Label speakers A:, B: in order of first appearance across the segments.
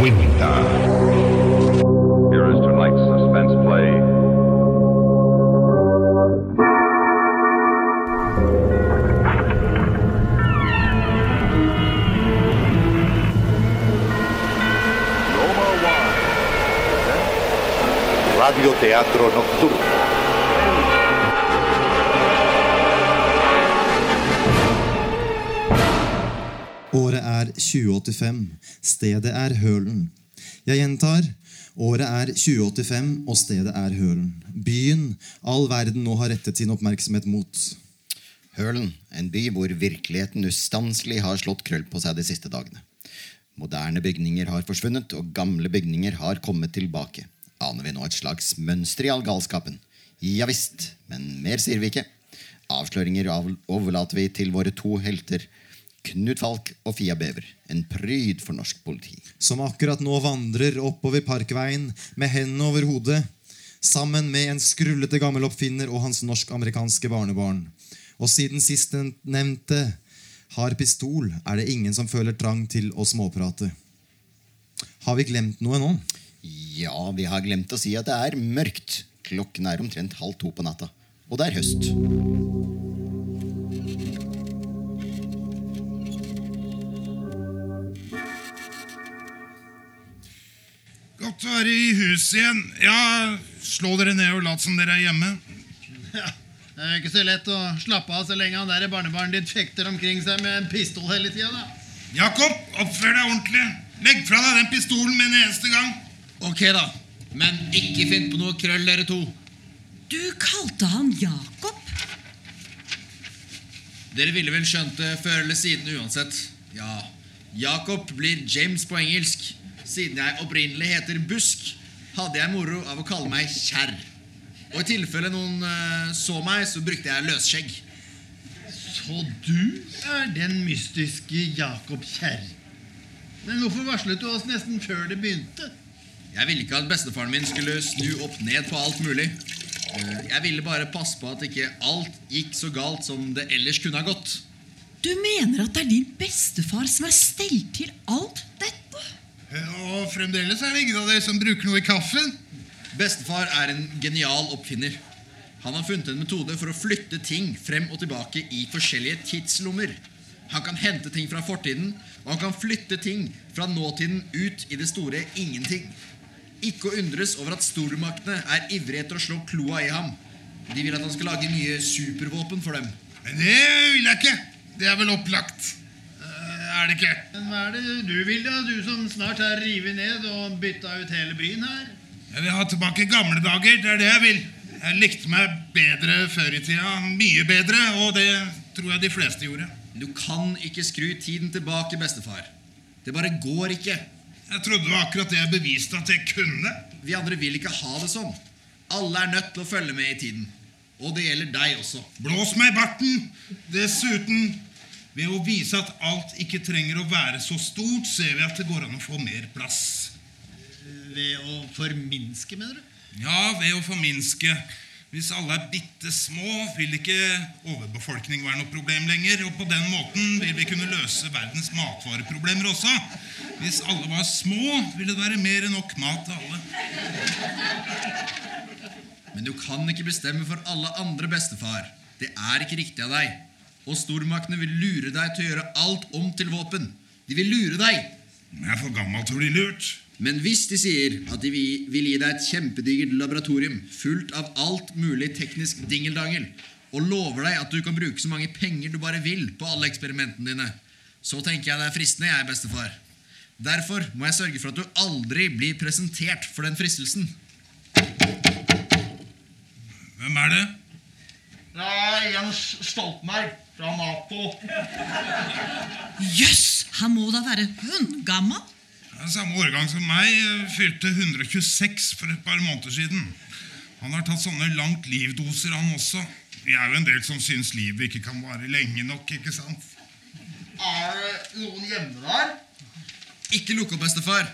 A: 50. 2085. Stedet er Hølen. Jeg gjentar. Året er 2085, og stedet er Hølen. Byen all verden nå har rettet sin oppmerksomhet mot.
B: Hølen, en by hvor virkeligheten ustanselig har slått krøll på seg de siste dagene. Moderne bygninger har forsvunnet, og gamle bygninger har kommet tilbake. Aner vi nå et slags mønster i all galskapen? Ja visst, men mer sier vi ikke. Avsløringer av- overlater vi til våre to helter, Knut Falk og Fia Bever. En pryd for norsk politi.
A: Som akkurat nå vandrer oppover Parkveien med hendene over hodet. Sammen med en skrullete gammel oppfinner og hans norsk-amerikanske barnebarn. Og siden sistnevnte har pistol, er det ingen som føler trang til å småprate. Har vi glemt noe nå?
B: Ja, vi har glemt å si at det er mørkt. Klokken er omtrent halv to på natta. Og det er høst.
C: Å være i huset igjen. Ja, slå dere ned og lat som dere er hjemme.
D: Ja, det er ikke så lett å slappe av så lenge han der barnebarnet ditt fekter omkring seg med en pistol hele tida. da.
C: Jakob, oppfør deg ordentlig. Legg fra deg den pistolen med en eneste gang.
E: Ok, da. Men ikke finn på noe krøll, dere to.
F: Du kalte han Jakob?
E: Dere ville vel skjønt det før eller siden uansett. Ja, Jakob blir James på engelsk. Siden jeg opprinnelig heter Busk, hadde jeg moro av å kalle meg Kjerr. Og i tilfelle noen eh, så meg, så brukte jeg løsskjegg.
D: Så du er den mystiske Jakob Kjerr. Men hvorfor varslet du oss nesten før det begynte?
E: Jeg ville ikke at bestefaren min skulle snu opp ned på alt mulig. Eh, Jeg ville bare passe på at ikke alt gikk så galt som det ellers kunne ha gått.
F: Du mener at det er din bestefar som er stelt til alt dette?
C: Og fremdeles er det ingen av dere som bruker noe i kaffen.
E: Bestefar er en genial oppfinner. Han har funnet en metode for å flytte ting frem og tilbake i forskjellige tidslommer. Han kan hente ting fra fortiden, og han kan flytte ting fra nåtiden ut i det store ingenting. Ikke å undres over at stormaktene er ivrige etter å slå kloa i ham. De vil at han skal lage nye supervåpen for dem.
C: Men det vil jeg ikke. Det er vel opplagt. Er det ikke?
D: Men hva er det du vil, da? Du som snart har revet ned og bytta ut hele byen her.
C: Jeg vil ha tilbake gamle dager. Det er det jeg vil. Jeg likte meg bedre før i tida. Mye bedre, og det tror jeg de fleste gjorde.
E: Du kan ikke skru tiden tilbake, bestefar. Det bare går ikke.
C: Jeg trodde det var akkurat det jeg beviste at jeg kunne.
E: Vi andre vil ikke ha det sånn. Alle er nødt til å følge med i tiden. Og det gjelder deg også.
C: Blås meg i barten. Dessuten, ved å vise at alt ikke trenger å være så stort, ser vi at det går an å få mer plass.
D: Ved å forminske, mener du?
C: Ja, ved å forminske. Hvis alle er bitte små, vil ikke overbefolkning være noe problem lenger. Og på den måten vil vi kunne løse verdens matvareproblemer også. Hvis alle var små, ville det være mer enn nok mat til alle.
E: Men du kan ikke bestemme for alle andre, bestefar. Det er ikke riktig av deg. Og stormaktene vil lure deg til å gjøre alt om til våpen. De vil lure deg.
C: Jeg er for gammel til å bli lurt.
E: Men hvis de sier at de vil gi deg et kjempedigert laboratorium fullt av alt mulig teknisk dingeldangel, og lover deg at du kan bruke så mange penger du bare vil på alle eksperimentene dine, så tenker jeg det er fristende, jeg, bestefar. Derfor må jeg sørge for at du aldri blir presentert for den fristelsen.
C: Hvem er det?
D: Det er Jens Stoltenberg fra Nato.
F: Jøss, han må da være hundgammal?
C: Samme årgang som meg. eh, Fylte 126 for et par måneder siden. Han har tatt sånne langt livdoser, han også. Vi er jo en del som syns livet ikke kan vare lenge nok, ikke sant?
D: Er det noen hjemme der?
E: Ikke lukk opp, bestefar.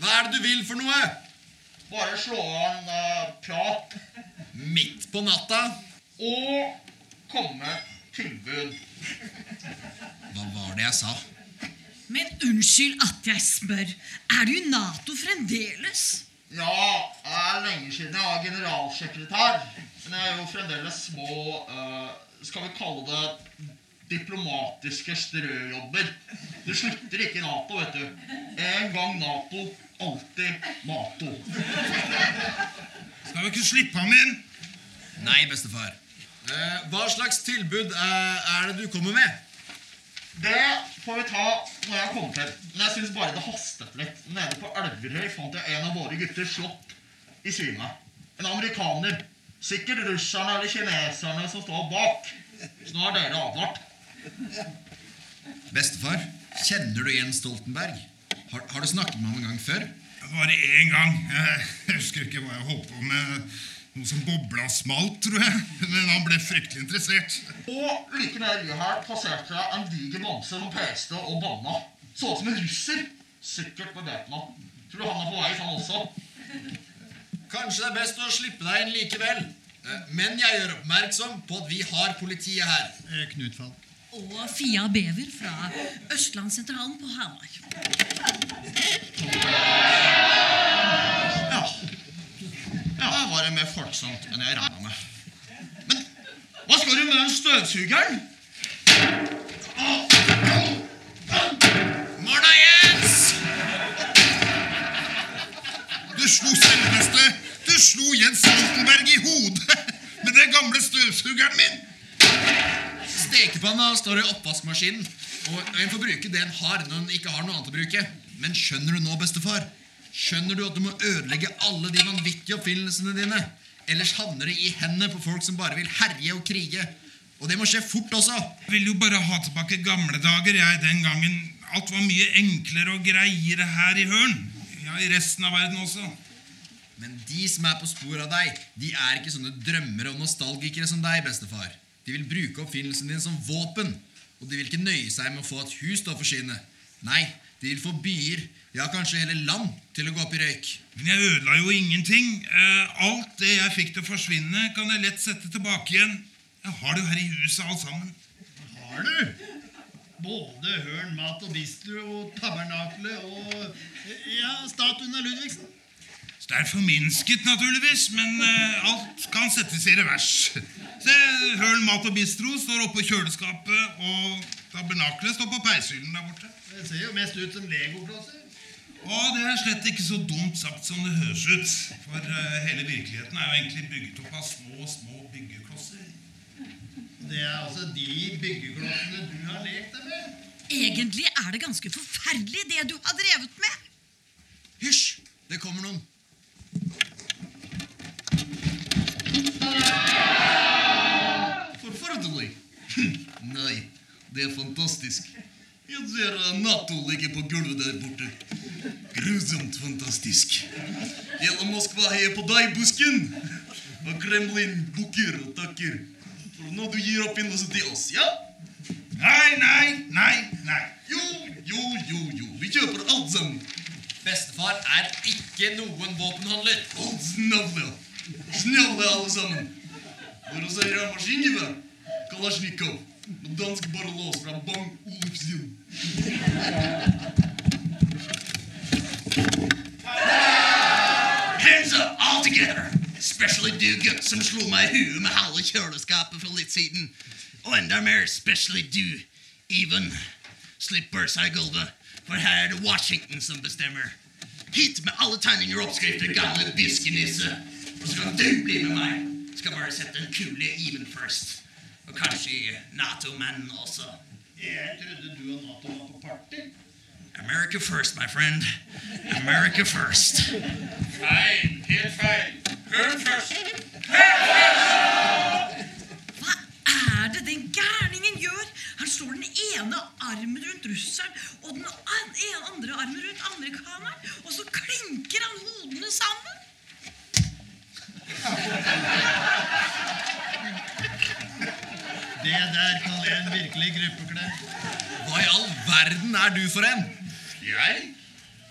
E: Hva er det du vil for noe?
D: Bare slå av en uh, prat
E: Midt på natta?
D: og komme tilbud.
E: Hva var det jeg sa?
F: Men unnskyld at jeg spør. Er du i Nato fremdeles?
D: Ja, det er lenge siden jeg var generalsekretær. Men jeg er jo fremdeles små eh, Skal vi kalle det diplomatiske strøjobber. Det slutter ikke i Nato, vet du. En gang Nato, alltid Nato.
C: Skal vi ikke slippe ham inn?
E: Nei, bestefar. Eh, hva slags tilbud eh, er det du kommer med?
D: Det får vi ta når jeg kommer til. Men jeg syns bare det hastet litt. Nede på Elverøy fant jeg en av våre gutter slått i syne. En amerikaner. Sikkert russerne eller kineserne som står bak. Så nå har dere advart.
E: Bestefar, kjenner du igjen Stoltenberg? Har, har du snakket med ham en gang før?
C: Bare én gang. Jeg husker ikke hva jeg holdt på med. Noe som bobla smalt, tror jeg. Men han ble fryktelig interessert.
D: Og like i her passerte jeg en diger bamse som peste og banna. Så ut som en russer. Sikkert bevæpna. Tror du han er på vei, han også?
E: Kanskje det er best å slippe deg inn likevel. Eh, Men jeg gjør oppmerksom på at vi har politiet her.
D: Knut Falk.
F: Og Fia Bever fra Østlandssentralen på Hamar.
D: Mer folksomt enn jeg regna med. Men hva skal du med den støvsugeren?
E: Morna, Jens!
C: Du slo selveste Du slo Jens Stoltenberg i hodet med den gamle støvsugeren min!
E: Stekepanna står i oppvaskmaskinen, og en får bruke det en har når en ikke har noe annet å bruke. Men skjønner du nå, bestefar? Skjønner du at du må ødelegge alle de vanvittige oppfinnelsene dine? Ellers havner det i hendene på folk som bare vil herje og krige. Og det må skje fort også.
C: Jeg vil jo bare ha tilbake gamle dager, jeg, den gangen alt var mye enklere og greiere her i Høren. Ja, i resten av verden også.
E: Men de som er på sporet av deg, de er ikke sånne drømmere og nostalgikere som deg, bestefar. De vil bruke oppfinnelsen din som våpen, og de vil ikke nøye seg med å få et hus til å forsyne. Nei, de vil få byer, ja, kanskje hele land, til å gå opp i røyk.
C: Men jeg ødela jo ingenting. Eh, alt det jeg fikk til å forsvinne, kan jeg lett sette tilbake igjen. Jeg har det jo her i huset, alt sammen.
D: Har du? Både Hørn Mat og Bistro og Tabernaklet og ja, statuen av Ludvigsen.
C: Det er forminsket, naturligvis, men eh, alt kan settes i revers. Se, Hørn mat og bistro står oppå kjøleskapet, og tabernaklet står på peishyllen der borte.
D: Det ser jo mest ut som legoklosser.
C: Og det er slett ikke så dumt sagt som det høres ut. For eh, hele virkeligheten er jo egentlig bygget opp av små, små byggeklosser.
D: Det er altså de byggeklossene du har lekt deg med.
F: Egentlig er det ganske forferdelig, det du har drevet med.
E: Hysj! Det kommer noen.
D: Forferdelig. Nei, det er fantastisk. Jeg ser Nato ligge på gulvet der borte. Grusomt fantastisk. Hele Moskva heier på deg, Busken. Og Kremlin bukker og takker. For nå du gir oppfinnelsen til oss, ja?
C: Nei, nei, nei, nei.
D: Jo, jo, jo, jo. Vi kjøper alt sammen.
E: Bestefar er ikke noen våpenhandler.
D: Å, snille. Snille alle sammen. Dere ser jeg maskingevær. Kalasjnikov. Dansk barrelås fra Bang Olufsen.
G: All together! Especially du gutt som slo meg i huet med halve kjøleskapet for litt siden. Og enda mer especially du, Even. Slipper seg gulvet, for her er det Washington som bestemmer. Hit med alle tegninger og oppskrifter, gamle biskenisse. Og så kan du bli med meg. Skal bare sette en kule i Even først. Og kanskje Nato-mannen også.
D: Jeg trodde du og Nato var på party.
G: America first, my friend. America first.
C: Feil. Helt feil. Hør først.
F: Hva er det den gærningen gjør? Han slår den ene armen rundt russeren og den andre armen rundt amerikaneren, og så klinker han hodene sammen.
D: Det der kaller jeg en virkelig gruppeklem.
E: Hva i all verden er du for en?
C: Jeg?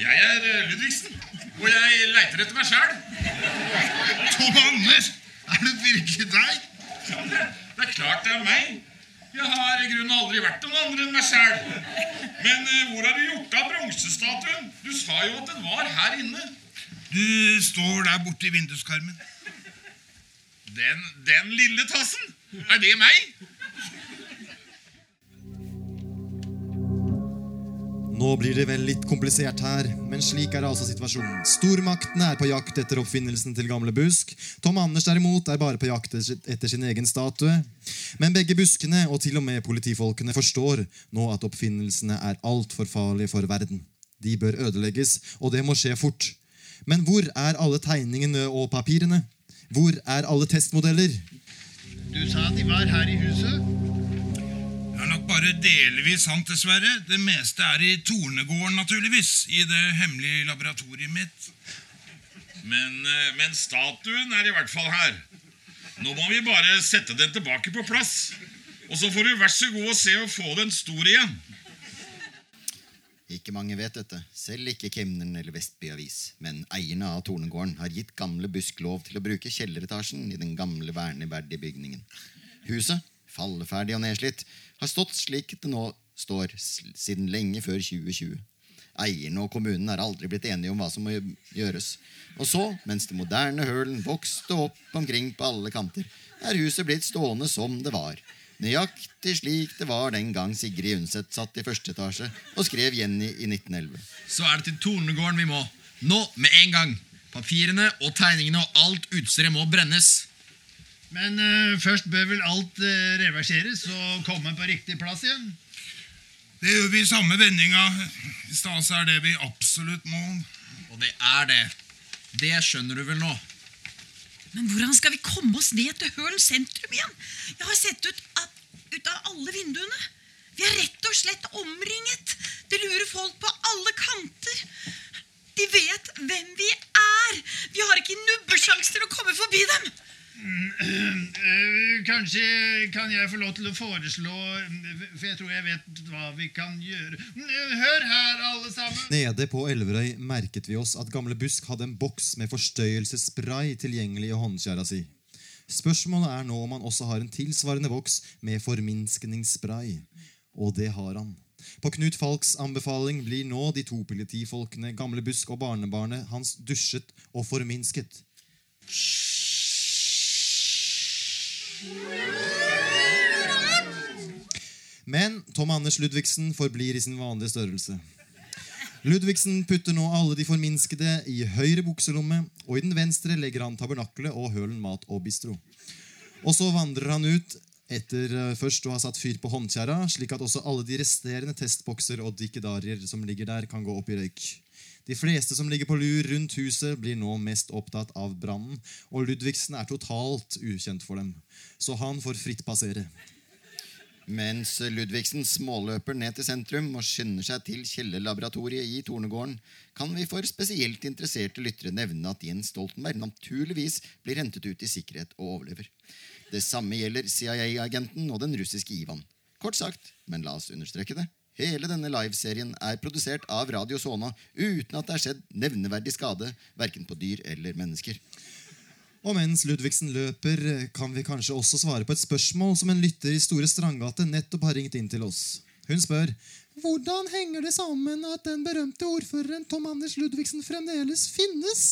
C: Jeg er eh, Ludvigsen. Og jeg leiter etter meg sjæl. Tom Anders, er det virkelig deg? Det er klart det er meg. Jeg har i grunnen aldri vært noen andre enn meg sjæl. Men eh, hvor har du gjort av bronsestatuen? Du sa jo at den var her inne. Du står der borte i vinduskarmen. Den, den lille tassen? Er det meg?
A: Nå blir det vel litt komplisert her, men slik er altså situasjonen. Stormaktene er på jakt etter oppfinnelsen til gamle busk. Tom Anders derimot er bare på jakt etter sin egen statue. Men begge buskene, og til og med politifolkene, forstår nå at oppfinnelsene er altfor farlige for verden. De bør ødelegges, og det må skje fort. Men hvor er alle tegningene og papirene? Hvor er alle testmodeller?
H: Du sa de var her i huset?
C: Det er nok bare delvis sant, dessverre. Det meste er i Tornegården, naturligvis. I det hemmelige laboratoriet mitt. Men, eh, men statuen er i hvert fall her. Nå må vi bare sette den tilbake på plass. Og så får du vær så god å se å få den stor igjen.
B: Ikke mange vet dette, selv ikke Kemneren eller Vestby Avis. Men eierne av Tornegården har gitt Gamle Busk lov til å bruke kjelleretasjen i den gamle verneverdige bygningen. Huset, falleferdig og nedslitt, har stått slik det nå står siden lenge før 2020. Eierne og kommunen er aldri blitt enige om hva som må gjøres. Og så, mens det moderne hølen vokste opp omkring på alle kanter, er huset blitt stående som det var. Nøyaktig slik det var den gang Sigrid Undset satt i første etasje og skrev Jenny i 1911.
E: Så er det til Tornegården vi må. Nå, med en gang. Papirene og tegningene og alt utstyret må brennes.
H: Men uh, først bør vel alt uh, reverseres og komme på riktig plass igjen?
C: Det gjør vi i samme vendinga. I stedet er det vi absolutt må.
E: Og det er det. Det skjønner du vel nå?
F: Men hvordan skal vi komme oss ned til Hølen sentrum igjen? Jeg har sett ut, at, ut av alle vinduene. Vi er rett og slett omringet. Det lurer folk på alle kanter. De vet hvem vi er. Vi har ikke nubbesjanse til å komme forbi dem.
H: Kanskje kan jeg få lov til å foreslå For jeg tror jeg vet hva vi kan gjøre. Hør her, alle sammen.
A: Nede på Elverøy merket vi oss at Gamle Busk hadde en boks med forstøyelsesspray tilgjengelig i håndkjæra si. Spørsmålet er nå om han også har en tilsvarende boks med forminskningsspray. Og det har han. På Knut Falks anbefaling blir nå de to politifolkene Gamle Busk og barnebarnet hans dusjet og forminsket. Men Tom Anders Ludvigsen forblir i sin vanlige størrelse. Ludvigsen putter nå alle de forminskede i høyre bukselomme, og i den venstre legger han tabernaklet og Hølen mat og bistro. Og så vandrer han ut etter eh, først å ha satt fyr på håndkjerra, slik at også alle de resterende testbokser og dikkedarier som ligger der, kan gå opp i røyk. De fleste som ligger på lur rundt huset, blir nå mest opptatt av brannen, og Ludvigsen er totalt ukjent for dem, så han får fritt passere.
B: Mens Ludvigsen småløper ned til sentrum og skynder seg til kjellerlaboratoriet i Tornegården, kan vi for spesielt interesserte lyttere nevne at Jens Stoltenberg naturligvis blir hentet ut i sikkerhet og overlever. Det samme gjelder CIA-agenten og den russiske Ivan. Kort sagt, men la oss understreke det, hele denne liveserien er produsert av Radio Sona uten at det er skjedd nevneverdig skade, verken på dyr eller mennesker.
A: Og mens Ludvigsen løper, kan vi kanskje også svare på et spørsmål som en lytter i Store Strandgate nettopp har ringt inn til oss. Hun spør hvordan henger det sammen at den berømte ordføreren Tom Anders Ludvigsen fremdeles finnes?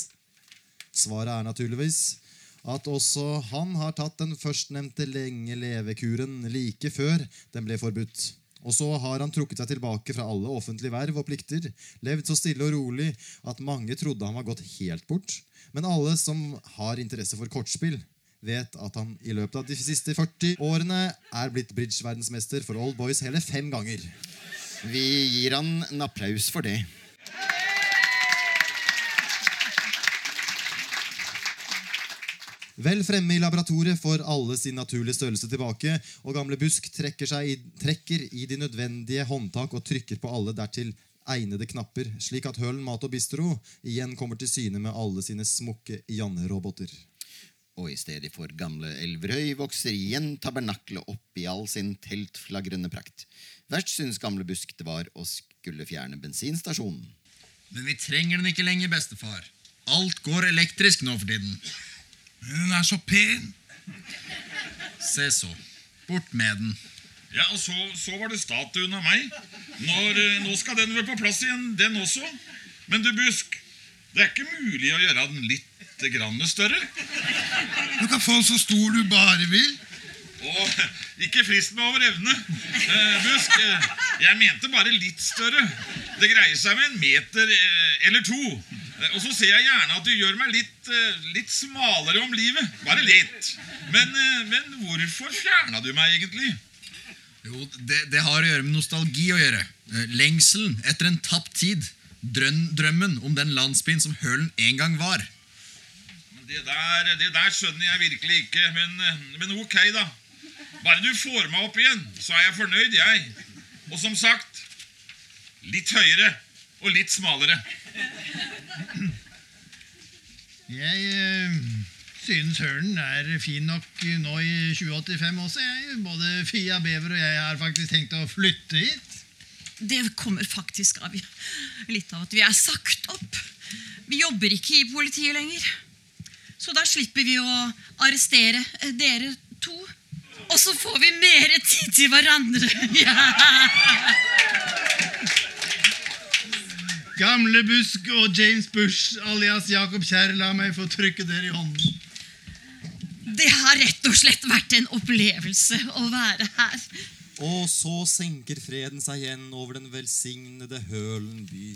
A: Svaret er naturligvis at også han har tatt den førstnevnte lenge leve-kuren like før den ble forbudt. Og så har han trukket seg tilbake fra alle offentlige verv og plikter, levd så stille og rolig at mange trodde han var gått helt bort. Men alle som har interesse for kortspill, vet at han i løpet av de siste 40 årene er blitt bridge-verdensmester for Old Boys hele fem ganger.
B: Vi gir han en applaus for det.
A: Vel fremme i laboratoriet får alle sin naturlige størrelse tilbake, og gamle Busk trekker, seg i, trekker i de nødvendige håndtak og trykker på alle dertil egnede knapper, slik at Hølen Mat og Bistro igjen kommer til syne med alle sine smukke Janne-roboter.
B: Og i stedet for gamle Elverøy vokser igjen tabernaklet opp i all sin teltflagrende prakt. Verst synes gamle Busk det var å skulle fjerne bensinstasjonen.
E: Men vi trenger den ikke lenger, bestefar. Alt går elektrisk nå for tiden.
C: Den er så pen.
E: Se så. Bort med den.
I: Ja, og så, så var det statuen av meg. Når, eh, nå skal den vel på plass igjen, den også. Men du, Busk, det er ikke mulig å gjøre den litt grann større.
C: Du kan få den så stor du bare vil.
I: Og ikke frist meg over evne. Eh, Busk, eh, jeg mente bare litt større. Det greier seg med en meter eh, eller to. Og så ser jeg gjerne at du gjør meg litt, eh, litt smalere om livet. Bare litt. Men, eh, men hvorfor fjerna du meg egentlig?
E: Jo, det, det har å gjøre med nostalgi å gjøre. Eh, Lengselen etter en tapt tid. Drøn, drømmen om den landsbyen som Hølen en gang var.
I: Men Det der, det der skjønner jeg virkelig ikke. Men, men ok, da. Bare du får meg opp igjen, så er jeg fornøyd, jeg. Og som sagt litt høyere og litt smalere.
H: Jeg eh, synes Hølen er fin nok nå i 2085 også. Jeg. Både Fia Bever og jeg har faktisk tenkt å flytte hit.
A: Det kommer faktisk av litt av at vi er sagt opp. Vi jobber ikke i politiet lenger. Så da slipper vi å arrestere eh, dere to. Og så får vi mer tid til hverandre.
H: Gamle Busk og James Bush alias Jakob Kjær, la meg få trykke dere i hånden.
A: Det har rett og slett vært en opplevelse å være her.
F: Og så senker freden seg igjen over den velsignede Hølen by.